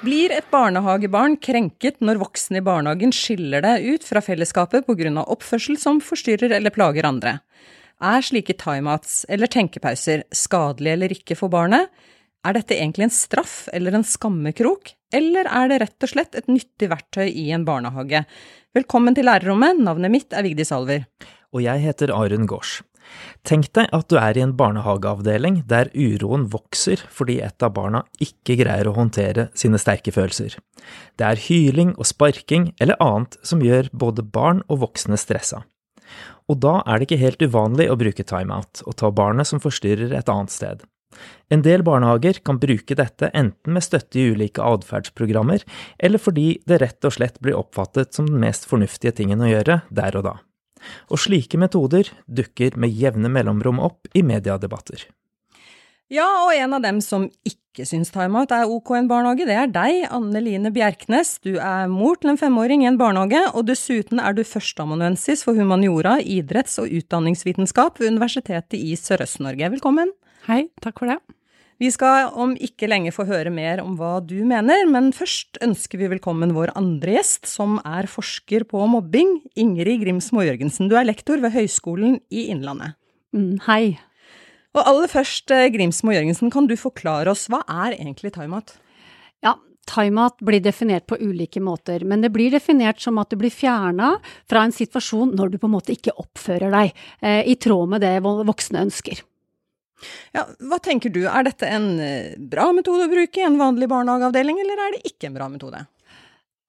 Blir et barnehagebarn krenket når voksne i barnehagen skiller det ut fra fellesskapet pga. oppførsel som forstyrrer eller plager andre? Er slike timeouts eller tenkepauser skadelige eller ikke for barnet? Er dette egentlig en straff eller en skammekrok? Eller er det rett og slett et nyttig verktøy i en barnehage? Velkommen til lærerrommet, navnet mitt er Vigdis Alver. Og jeg heter Arun Gaars. Tenk deg at du er i en barnehageavdeling der uroen vokser fordi et av barna ikke greier å håndtere sine sterke følelser. Det er hyling og sparking eller annet som gjør både barn og voksne stressa. Og da er det ikke helt uvanlig å bruke timeout og ta barnet som forstyrrer et annet sted. En del barnehager kan bruke dette enten med støtte i ulike atferdsprogrammer, eller fordi det rett og slett blir oppfattet som den mest fornuftige tingen å gjøre der og da. Og slike metoder dukker med jevne mellomrom opp i mediedebatter. Ja, og en av dem som ikke syns timeout er ok i en barnehage, det er deg, Anne Line Bjerknes. Du er mor til en femåring i en barnehage, og dessuten er du førsteamanuensis for humaniora, idretts- og utdanningsvitenskap ved Universitetet i Sørøst-Norge. Velkommen. Hei, takk for det. Vi skal om ikke lenge få høre mer om hva du mener, men først ønsker vi velkommen vår andre gjest, som er forsker på mobbing, Ingrid Grimsmo Jørgensen. Du er lektor ved Høgskolen i Innlandet. Mm, hei. Og aller først, eh, Grimsmo Jørgensen, kan du forklare oss, hva er egentlig timeout? Ja, timeout blir definert på ulike måter, men det blir definert som at du blir fjerna fra en situasjon når du på en måte ikke oppfører deg eh, i tråd med det voksne ønsker. Ja, hva tenker du, er dette en eh, bra metode å bruke i en vanlig barnehageavdeling, eller er det ikke en bra metode?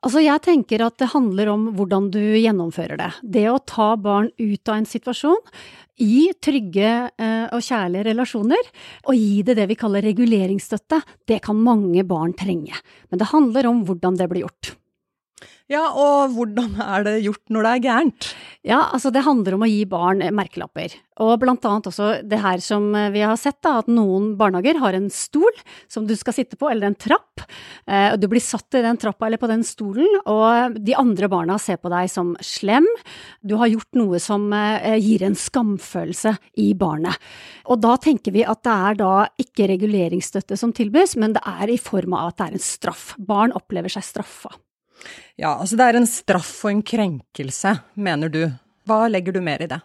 Altså, jeg tenker at det handler om hvordan du gjennomfører det. Det å ta barn ut av en situasjon, i trygge eh, og kjærlige relasjoner, og gi det det vi kaller reguleringsstøtte, det kan mange barn trenge. Men det handler om hvordan det blir gjort. Ja, og hvordan er det gjort når det er gærent? Ja, altså det handler om å gi barn merkelapper. Og blant annet også det her som vi har sett, da, at noen barnehager har en stol som du skal sitte på, eller en trapp. Og du blir satt i den trappa eller på den stolen, og de andre barna ser på deg som slem. Du har gjort noe som eh, gir en skamfølelse i barnet. Og da tenker vi at det er da ikke reguleringsstøtte som tilbys, men det er i form av at det er en straff. Barn opplever seg straffa. Ja, altså det er en straff og en krenkelse, mener du. Hva legger du mer i det?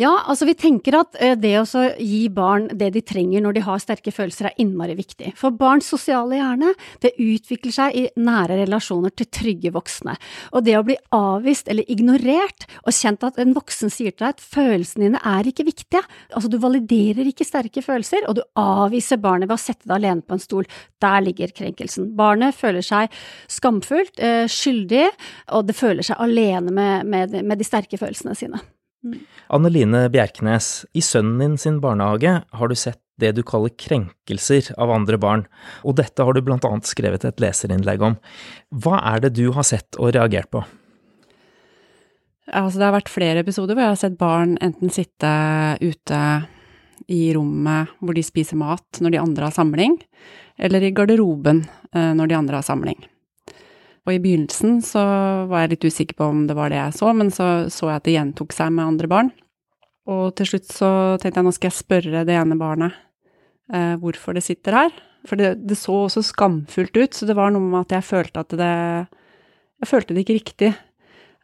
Ja, altså vi tenker at eh, det å gi barn det de trenger når de har sterke følelser er innmari viktig. For barns sosiale hjerne, det utvikler seg i nære relasjoner til trygge voksne. Og det å bli avvist eller ignorert, og kjent at en voksen sier til deg at følelsene dine er ikke viktige, altså du validerer ikke sterke følelser, og du avviser barnet ved å sette deg alene på en stol, der ligger krenkelsen. Barnet føler seg skamfullt, eh, skyldig, og det føler seg alene med, med, med de sterke følelsene sine. Mm. Anne Line Bjerknes, i sønnen din sin barnehage har du sett det du kaller krenkelser av andre barn, og dette har du blant annet skrevet et leserinnlegg om. Hva er det du har sett og reagert på? Altså, det har vært flere episoder hvor jeg har sett barn enten sitte ute i rommet hvor de spiser mat når de andre har samling, eller i garderoben eh, når de andre har samling. Og i begynnelsen så var jeg litt usikker på om det var det jeg så, men så så jeg at det gjentok seg med andre barn. Og til slutt så tenkte jeg nå skal jeg spørre det ene barnet eh, hvorfor det sitter her. For det, det, så også skamfullt ut, så det var noe med at jeg følte at det Jeg følte det ikke riktig.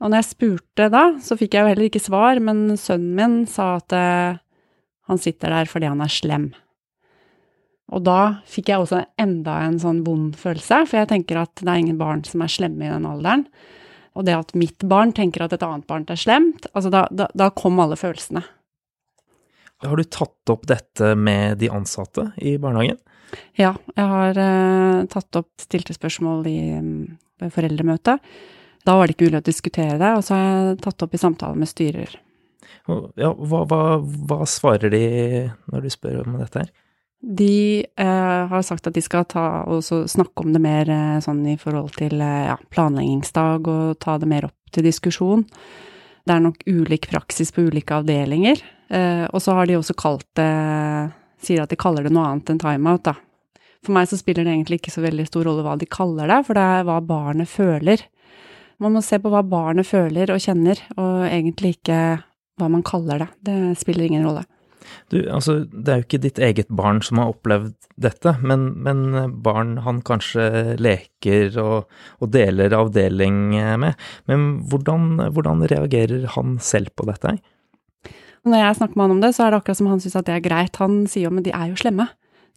Og når jeg spurte da, så fikk jeg jo heller ikke svar, men sønnen min sa at eh, han sitter der fordi han er slem. Og da fikk jeg også enda en sånn vond følelse, for jeg tenker at det er ingen barn som er slemme i den alderen. Og det at mitt barn tenker at et annet barn er slemt, altså da, da, da kom alle følelsene. Har du tatt opp dette med de ansatte i barnehagen? Ja, jeg har uh, tatt opp stilte spørsmål i um, foreldremøtet. Da var det ikke mulig å diskutere det, og så har jeg tatt opp i samtale med styrer. Ja, hva, hva, hva svarer de når du spør om dette her? De eh, har sagt at de skal ta snakke om det mer eh, sånn i forhold til eh, ja, planleggingsdag, og ta det mer opp til diskusjon. Det er nok ulik praksis på ulike avdelinger. Eh, og så har de også kalt det Sier at de kaller det noe annet enn timeout, da. For meg så spiller det egentlig ikke så veldig stor rolle hva de kaller det, for det er hva barnet føler. Man må se på hva barnet føler og kjenner, og egentlig ikke hva man kaller det. Det spiller ingen rolle. Du, altså, det er jo ikke ditt eget barn som har opplevd dette, men, men barn han kanskje leker og, og, deler avdeling med. Men hvordan, hvordan reagerer han selv på dette? Når jeg snakker med han om det, så er det akkurat som han syns at det er greit. Han sier jo men de er jo slemme.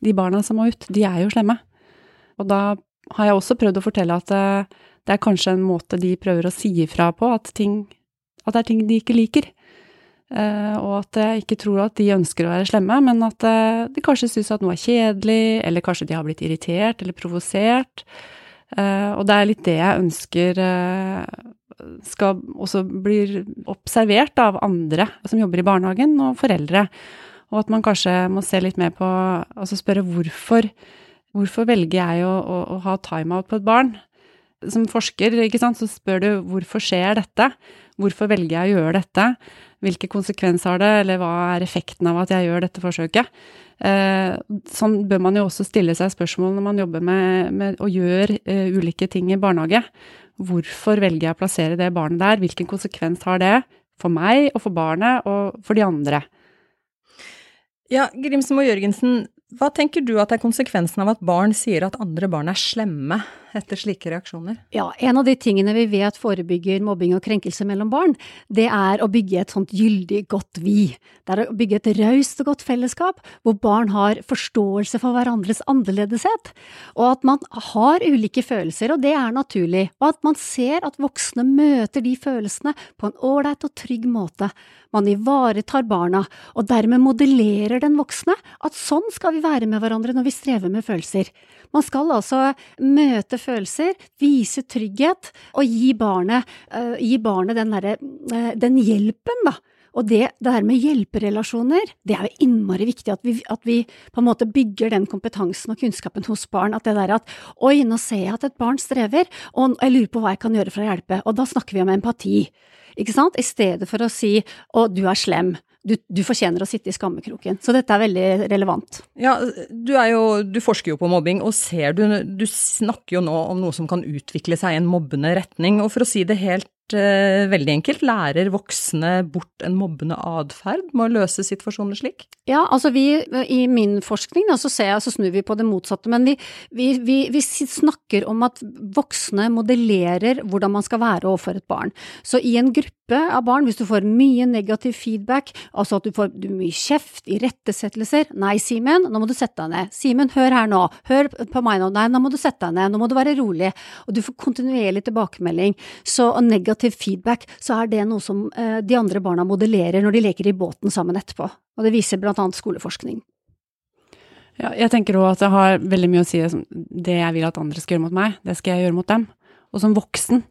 De barna som må ut, de er jo slemme. Og da har jeg også prøvd å fortelle at eh, det er kanskje en måte de prøver å si ifra på, at, ting, at det er ting de ikke liker. Uh, og at jeg ikke tror at de ønsker å være slemme, men at uh, de kanskje syns at noe er kjedelig, eller kanskje de har blitt irritert eller provosert. Uh, og det er litt det jeg ønsker skal også bli observert av andre som jobber i barnehagen, og foreldre. Og at man kanskje må se litt mer på Altså spørre hvorfor. Hvorfor velger jeg å, å, å ha timeout på et barn? Som forsker, ikke sant, så spør du hvorfor skjer dette? Hvorfor velger jeg å gjøre dette? Hvilke konsekvenser har det, eller hva er effekten av at jeg gjør dette forsøket? Eh, sånn bør man jo også stille seg spørsmål når man jobber med, med og gjør eh, ulike ting i barnehage. Hvorfor velger jeg å plassere det barnet der? Hvilken konsekvens har det for meg og for barnet og for de andre? Ja, Grimsen og Jørgensen, hva tenker du at er konsekvensen av at barn sier at andre barn er slemme etter slike reaksjoner? Ja, en av de tingene vi vet forebygger mobbing og krenkelse mellom barn, det er å bygge et sånt gyldig godt vi. Det er å bygge et raust og godt fellesskap, hvor barn har forståelse for hverandres annerledeshet, og at man har ulike følelser, og det er naturlig, og at man ser at voksne møter de følelsene på en ålreit og trygg måte man ivaretar barna, og dermed modellerer den voksne at sånn skal vi være med hverandre når vi strever med følelser. Man skal altså møte følelser, vise trygghet og gi barnet, uh, gi barnet den, der, uh, den hjelpen, da. Og det, det her med hjelperelasjoner, det er jo innmari viktig at vi, at vi, på en måte bygger den kompetansen og kunnskapen hos barn. At det der at oi, nå ser jeg at et barn strever, og jeg lurer på hva jeg kan gjøre for å hjelpe. Og da snakker vi om empati ikke sant, i stedet for å si å, du er slem. Du, du, fortjener å sitte i skammekroken. Så dette er veldig relevant. Ja, du, jo, du forsker jo på mobbing, og ser du, du snakker jo nå om noe som kan utvikle seg i en mobbende retning. Og for å si det helt uh, veldig enkelt, lærer voksne bort en mobbende atferd med å løse situasjoner slik? Ja, altså vi, i min forskning da, så, jeg, så snur vi på det motsatte, men vi, vi, vi, vi, snakker om at voksne modellerer hvordan man skal være overfor et barn. Så i en gruppe av barn, hvis du får mye negativ feedback, altså at du får mye kjeft, irettesettelser, nei, Simen, nå må du sette deg ned, Simen, hør her nå, hør på meg nå, nei, nå må du sette deg ned, nå må du være rolig, og du får kontinuerlig tilbakemelding, så negativ negativ feedback, så er det noe som eh, de andre barna modellerer når de leker i båten sammen etterpå. Og det viser blant annet skoleforskning. Ja, jeg tenker òg at det har veldig mye å si det jeg vil at andre skal gjøre mot meg, det skal jeg gjøre mot dem. Og som voksen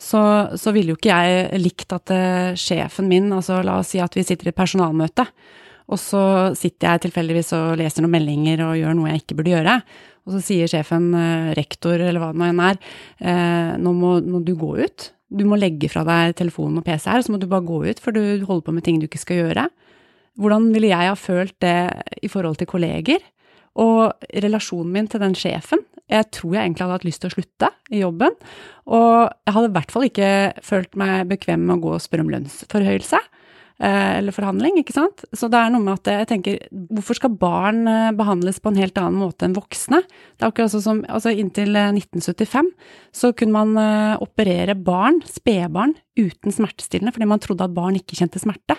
så, så ville jo ikke jeg likt at uh, sjefen min, altså la oss si at vi sitter i et personalmøte, og så sitter jeg tilfeldigvis og leser noen meldinger og gjør noe jeg ikke burde gjøre, og så sier sjefen, uh, rektor eller hva det nå enn er, uh, nå må, må du gå ut du må legge fra deg telefonen og PC her, så må du bare gå ut, for du holder på med ting du ikke skal gjøre. Hvordan ville jeg ha følt det i forhold til kolleger? Og relasjonen min til den sjefen, jeg tror jeg egentlig hadde hatt lyst til å slutte i jobben. Og jeg hadde i hvert fall ikke følt meg bekvem med å gå og spørre om lønnsforhøyelse. Eh, eller forhandling, ikke sant. Så det er noe med at jeg tenker, hvorfor skal barn eh, behandles på en helt annen måte enn voksne? Det er akkurat sånn som altså Inntil 1975 eh, så kunne man operere barn, spedbarn, uten smertestillende fordi man trodde at barn ikke kjente smerte.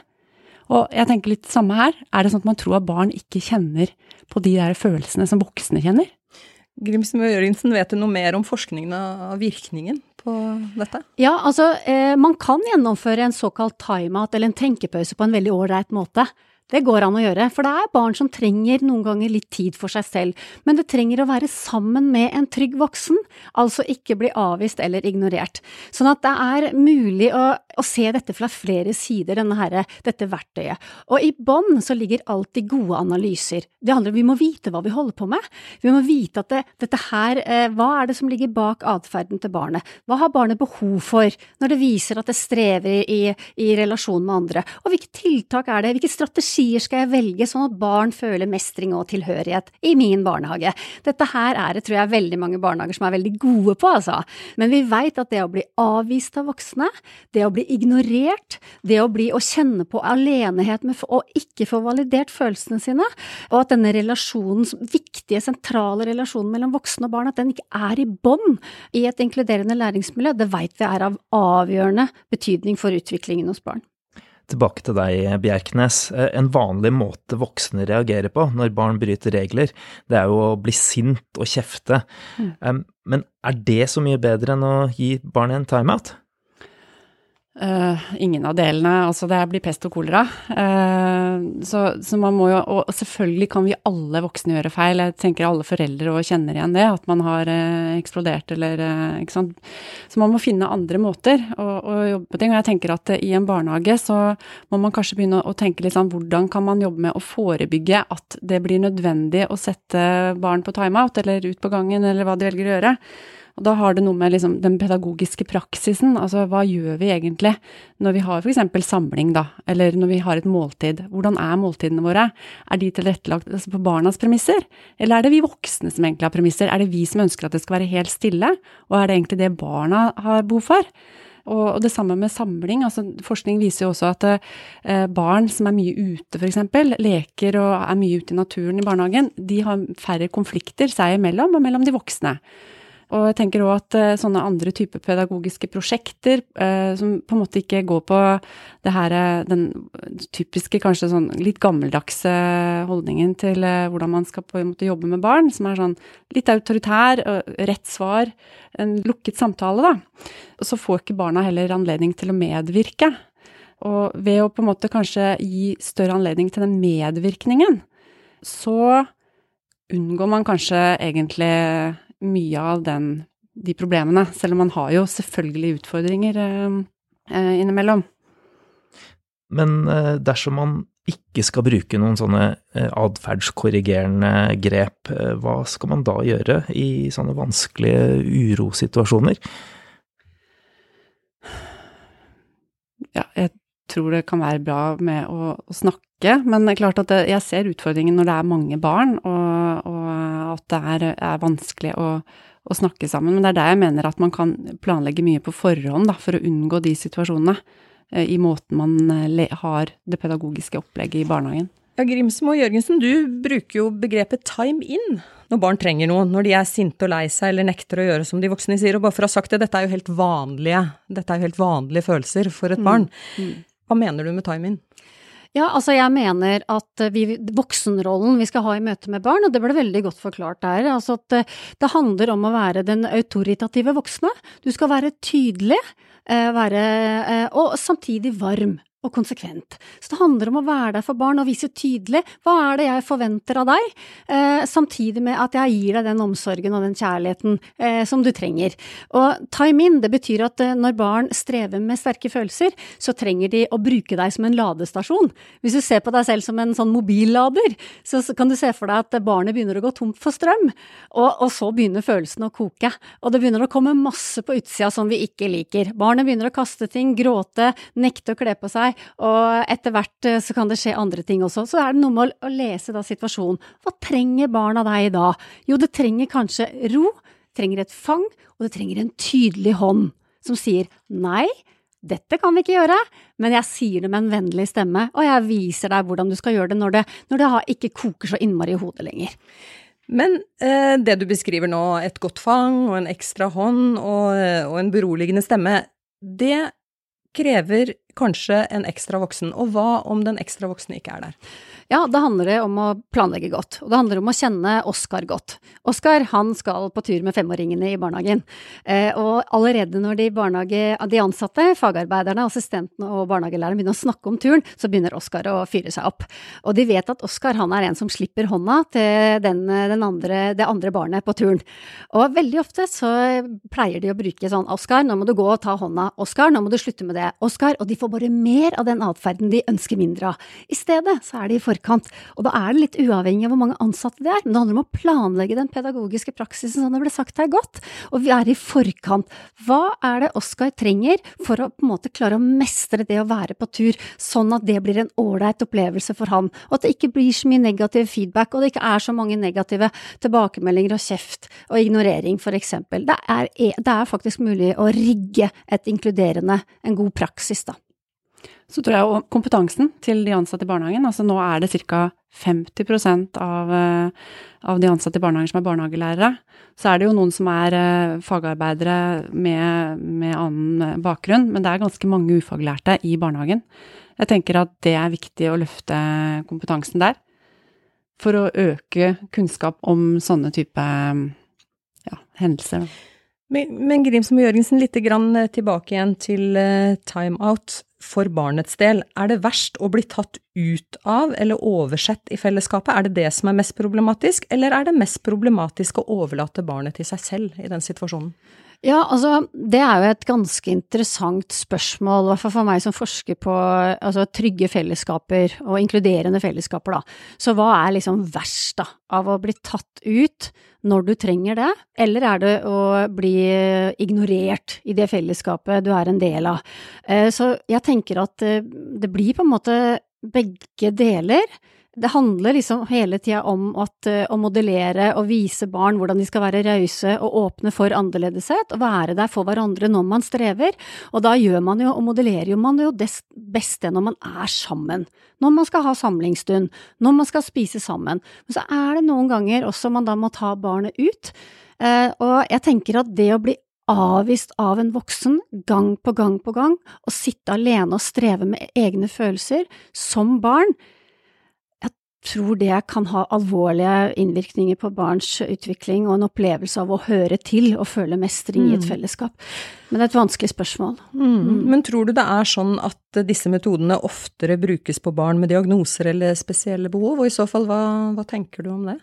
Og jeg tenker litt samme her. Er det sånn at man tror at barn ikke kjenner på de der følelsene som voksne kjenner? Grimsen Jørgensen, vet du noe mer om forskningen av virkningen på dette? Ja, altså eh, man kan gjennomføre en såkalt timeout eller en tenkepause på en veldig ålreit måte. Det går an å gjøre, for det er barn som trenger noen ganger litt tid for seg selv, men det trenger å være sammen med en trygg voksen, altså ikke bli avvist eller ignorert. Sånn at det er mulig å, å se dette fra flere sider, her, dette verktøyet. Og i bånn så ligger alltid gode analyser. Det handler om vi må vite hva vi holder på med. Vi må vite at det, dette her, eh, hva er det som ligger bak atferden til barnet? Hva har barnet behov for når det viser at det strever i, i relasjon med andre? Og hvilke tiltak er det, hvilke strategier stier skal jeg velge sånn at barn føler mestring og tilhørighet i min barnehage? Dette her er det, tror jeg, veldig mange barnehager som er veldig gode på, altså. Men vi veit at det å bli avvist av voksne, det å bli ignorert, det å bli å kjenne på alenehet med å ikke få validert følelsene sine, og at denne relasjonen, viktige, sentrale relasjonen mellom voksne og barn, at den ikke er i bånd i et inkluderende læringsmiljø, det veit vi er av avgjørende betydning for utviklingen hos barn. Tilbake til deg, Bjerknes. En vanlig måte voksne reagerer på når barn bryter regler, det er jo å bli sint og kjefte. Mm. Men er det så mye bedre enn å gi barnet en timeout? Uh, ingen av delene. Altså, det blir pest og kolera. Uh, så, så, man må jo Og selvfølgelig kan vi alle voksne gjøre feil. Jeg tenker alle foreldre og kjenner igjen det, at man har uh, eksplodert eller Ikke sant. Så man må finne andre måter å, å jobbe på ting. Og jeg tenker at i en barnehage så må man kanskje begynne å tenke litt sånn hvordan kan man jobbe med å forebygge at det blir nødvendig å sette barn på timeout eller ut på gangen, eller hva de velger å gjøre. Og da har det noe med liksom den pedagogiske praksisen, altså hva gjør vi egentlig når vi har f.eks. samling, da, eller når vi har et måltid. Hvordan er måltidene våre? Er de tilrettelagt altså på barnas premisser, eller er det vi voksne som egentlig har premisser? Er det vi som ønsker at det skal være helt stille, og er det egentlig det barna har behov for? Og, det samme med samling. altså Forskning viser jo også at eh, barn som er mye ute, f.eks., leker og er mye ute i naturen i barnehagen, de har færre konflikter seg imellom og mellom de voksne. Og jeg tenker òg at uh, sånne andre typer pedagogiske prosjekter uh, som på en måte ikke går på det her, eh, den typiske, kanskje sånn litt gammeldagse holdningen til uh, hvordan man skal på en måte jobbe med barn, som er sånn litt autoritær, rett svar, en lukket samtale, da. Så får ikke barna heller anledning til å medvirke. Og ved å på en måte kanskje gi større anledning til den medvirkningen, så unngår man kanskje egentlig mye av den, de problemene, selv om man har jo selvfølgelig utfordringer eh, eh, innimellom. Men eh, dersom man ikke skal bruke noen sånne atferdskorrigerende grep, hva skal man da gjøre i sånne vanskelige urosituasjoner? Ja, jeg tror det kan være bra med å, å snakke, men det er klart at jeg ser utfordringen når det er mange barn, og, og at det er, er vanskelig å, å, snakke sammen. Men det er der jeg mener at man kan planlegge mye på forhånd da, for å unngå de situasjonene eh, i måten man eh, har det pedagogiske opplegget i barnehagen. Ja, Grimsmo Jørgensen, du bruker jo begrepet time in når barn trenger noe, når de er sinte og lei seg eller nekter å gjøre som de voksne sier. Og bare for å ha sagt det, dette er jo helt vanlige, dette er jo helt vanlige følelser for et mm. barn. Mm. Hva mener du med time in? Ja, altså jeg mener at vi, voksenrollen vi skal ha i møte med barn, og det ble veldig godt forklart der, altså at det, det handler om å være den autoritative voksne. Du skal være tydelig, eh, være, eh, og samtidig varm og konsekvent. Så det handler om å være der for barn og vise tydelig hva er det jeg forventer av deg, eh, samtidig med at jeg gir deg den omsorgen og den kjærligheten eh, som du trenger. Og time in, det betyr at eh, når barn strever med sterke følelser, så trenger de å bruke deg som en ladestasjon. Hvis du ser på deg selv som en sånn mobillader, så kan du se for deg at barnet begynner å gå tomt for strøm, og, og så begynner følelsene å koke. Og det begynner å komme masse på utsida som vi ikke liker. Barnet begynner å kaste ting, gråte, nekte å kle på seg og etter hvert eh, så kan det skje andre ting også. Så er det noe med å lese da situasjonen. Hva trenger barna deg da? Jo, det trenger kanskje ro, trenger et fang, og det trenger en tydelig hånd som sier nei. Dette kan vi ikke gjøre, men jeg sier det med en vennlig stemme, og jeg viser deg hvordan du skal gjøre det når det, når det ikke koker så innmari i hodet lenger. Men eh, det du beskriver nå, et godt fang og en ekstra hånd og, og en beroligende stemme, det krever kanskje en ekstra voksen. Og hva om den ekstra voksne ikke er der? Ja, da handler det om å planlegge godt, og det handler om å kjenne Oskar godt. Oskar han skal på tur med femåringene i barnehagen, eh, og allerede når de, de ansatte, fagarbeiderne, assistentene og barnehagelæreren begynner å snakke om turen, så begynner Oskar å fyre seg opp. Og de vet at Oskar han er en som slipper hånda til den, den andre, det andre barnet på turen. Og veldig ofte så pleier de å bruke sånn Oskar, nå må du gå og ta hånda. Oskar, nå må du slutte med det. Oskar, og de får bare mer av den atferden de ønsker mindre av. I stedet så er de i forkant, og da er det litt uavhengig av hvor mange ansatte det er, men det handler om å planlegge den pedagogiske praksisen som det ble sagt her godt, og vi er i forkant. Hva er det Oskar trenger for å på en måte klare å mestre det å være på tur, sånn at det blir en ålreit opplevelse for han, og at det ikke blir så mye negativ feedback, og det ikke er så mange negative tilbakemeldinger og kjeft og ignorering, for eksempel. Det er, det er faktisk mulig å rigge et inkluderende, en god praksis, da. Så tror jeg og kompetansen til de ansatte i barnehagen, altså nå er det ca. 50 av, eh, av de ansatte i barnehagen som er barnehagelærere. Så er det jo noen som er eh, fagarbeidere med, med annen bakgrunn, men det er ganske mange ufaglærte i barnehagen. Jeg tenker at det er viktig å løfte kompetansen der. For å øke kunnskap om sånne type ja, hendelser. Men, men Grimsom Jørgensen, litt eh, tilbake igjen til timeout for barnets del. Er det verst å bli tatt ut av eller oversett i fellesskapet? Er det det som er mest problematisk, eller er det mest problematisk å overlate barnet til seg selv i den situasjonen? Ja, altså, det er jo et ganske interessant spørsmål, i hvert fall for meg som forsker på altså, trygge fellesskaper og inkluderende fellesskaper, da. Så hva er liksom verst, da, av å bli tatt ut når du trenger det, eller er det å bli ignorert i det fellesskapet du er en del av? Eh, så jeg tenker at eh, det blir på en måte begge deler det handler liksom hele tida om at, uh, å modellere og vise barn hvordan de skal være rause og åpne for annerledeshet, og være der for hverandre når man strever. Og da gjør man jo, og modellerer man jo det beste når man er sammen. Når man skal ha samlingsstund, når man skal spise sammen. Men så er det noen ganger også man da må ta barnet ut. Uh, og jeg tenker at det å bli avvist av en voksen gang på gang på gang, og sitte alene og streve med egne følelser som barn, tror det kan ha alvorlige innvirkninger på barns utvikling og en opplevelse av å høre til og føle mestring i et mm. fellesskap. Men det er et vanskelig spørsmål. Mm. Mm. Men tror du det er sånn at disse metodene oftere brukes på barn med diagnoser eller spesielle behov, og i så fall, hva, hva tenker du om det?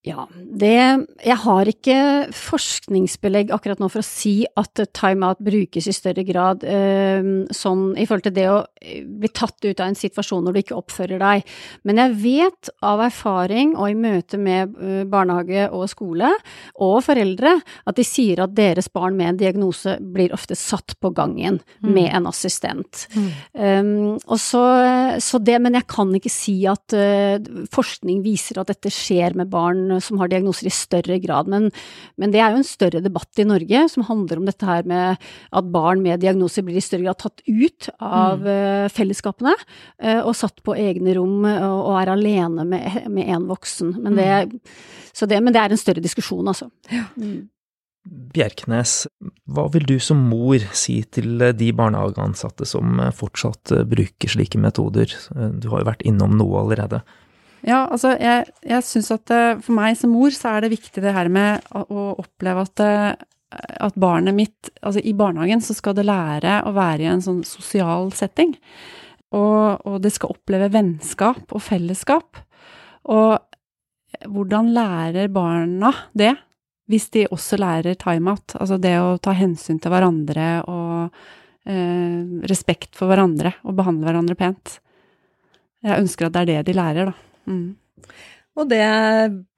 Ja, det Jeg har ikke forskningsbelegg akkurat nå for å si at timeout brukes i større grad eh, sånn i forhold til det å eh, bli tatt ut av en situasjon når du ikke oppfører deg. Men jeg vet av erfaring og i møte med eh, barnehage og skole og foreldre at de sier at deres barn med en diagnose blir ofte satt på gangen mm. med en assistent. Mm. Um, og så, så, det, men jeg kan ikke si at uh, forskning viser at dette skjer med barn som har diagnoser i større grad. Men, men, det er jo en større debatt i Norge som handler om dette her med at barn med diagnoser blir i større grad tatt ut av mm. Eh, fellesskapene eh, og satt på egne rom og er alene med en voksen. Men det, mm. det, men det, er en større diskusjon, altså. Ja. Mm. Bjerknes, hva vil du som mor si til de barnehageansatte som fortsatt bruker slike metoder? Du har jo vært innom noe allerede. Ja, altså jeg, jeg syns at eh, for meg som mor så er det viktig det her med å oppleve at, eh, at barnet mitt Altså i barnehagen så skal det lære å være i en sånn sosial setting. Og, og det skal oppleve vennskap og fellesskap. Og hvordan lærer barna det, hvis de også lærer timeout? Altså det å ta hensyn til hverandre og eh, respekt for hverandre og behandle hverandre pent. Jeg ønsker at det er det de lærer, da. Mm. Og det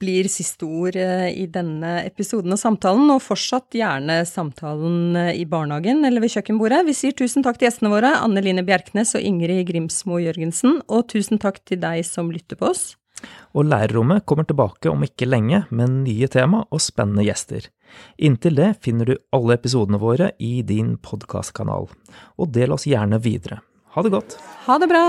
blir siste ord eh, i denne episoden av samtalen, og fortsatt gjerne samtalen eh, i barnehagen eller ved kjøkkenbordet. Vi sier tusen takk til gjestene våre, Anne Line Bjerknes og Ingrid Grimsmo Jørgensen, og tusen takk til deg som lytter på oss. Og Lærerrommet kommer tilbake om ikke lenge med nye tema og spennende gjester. Inntil det finner du alle episodene våre i din podkastkanal, og del oss gjerne videre. Ha det godt. Ha det bra.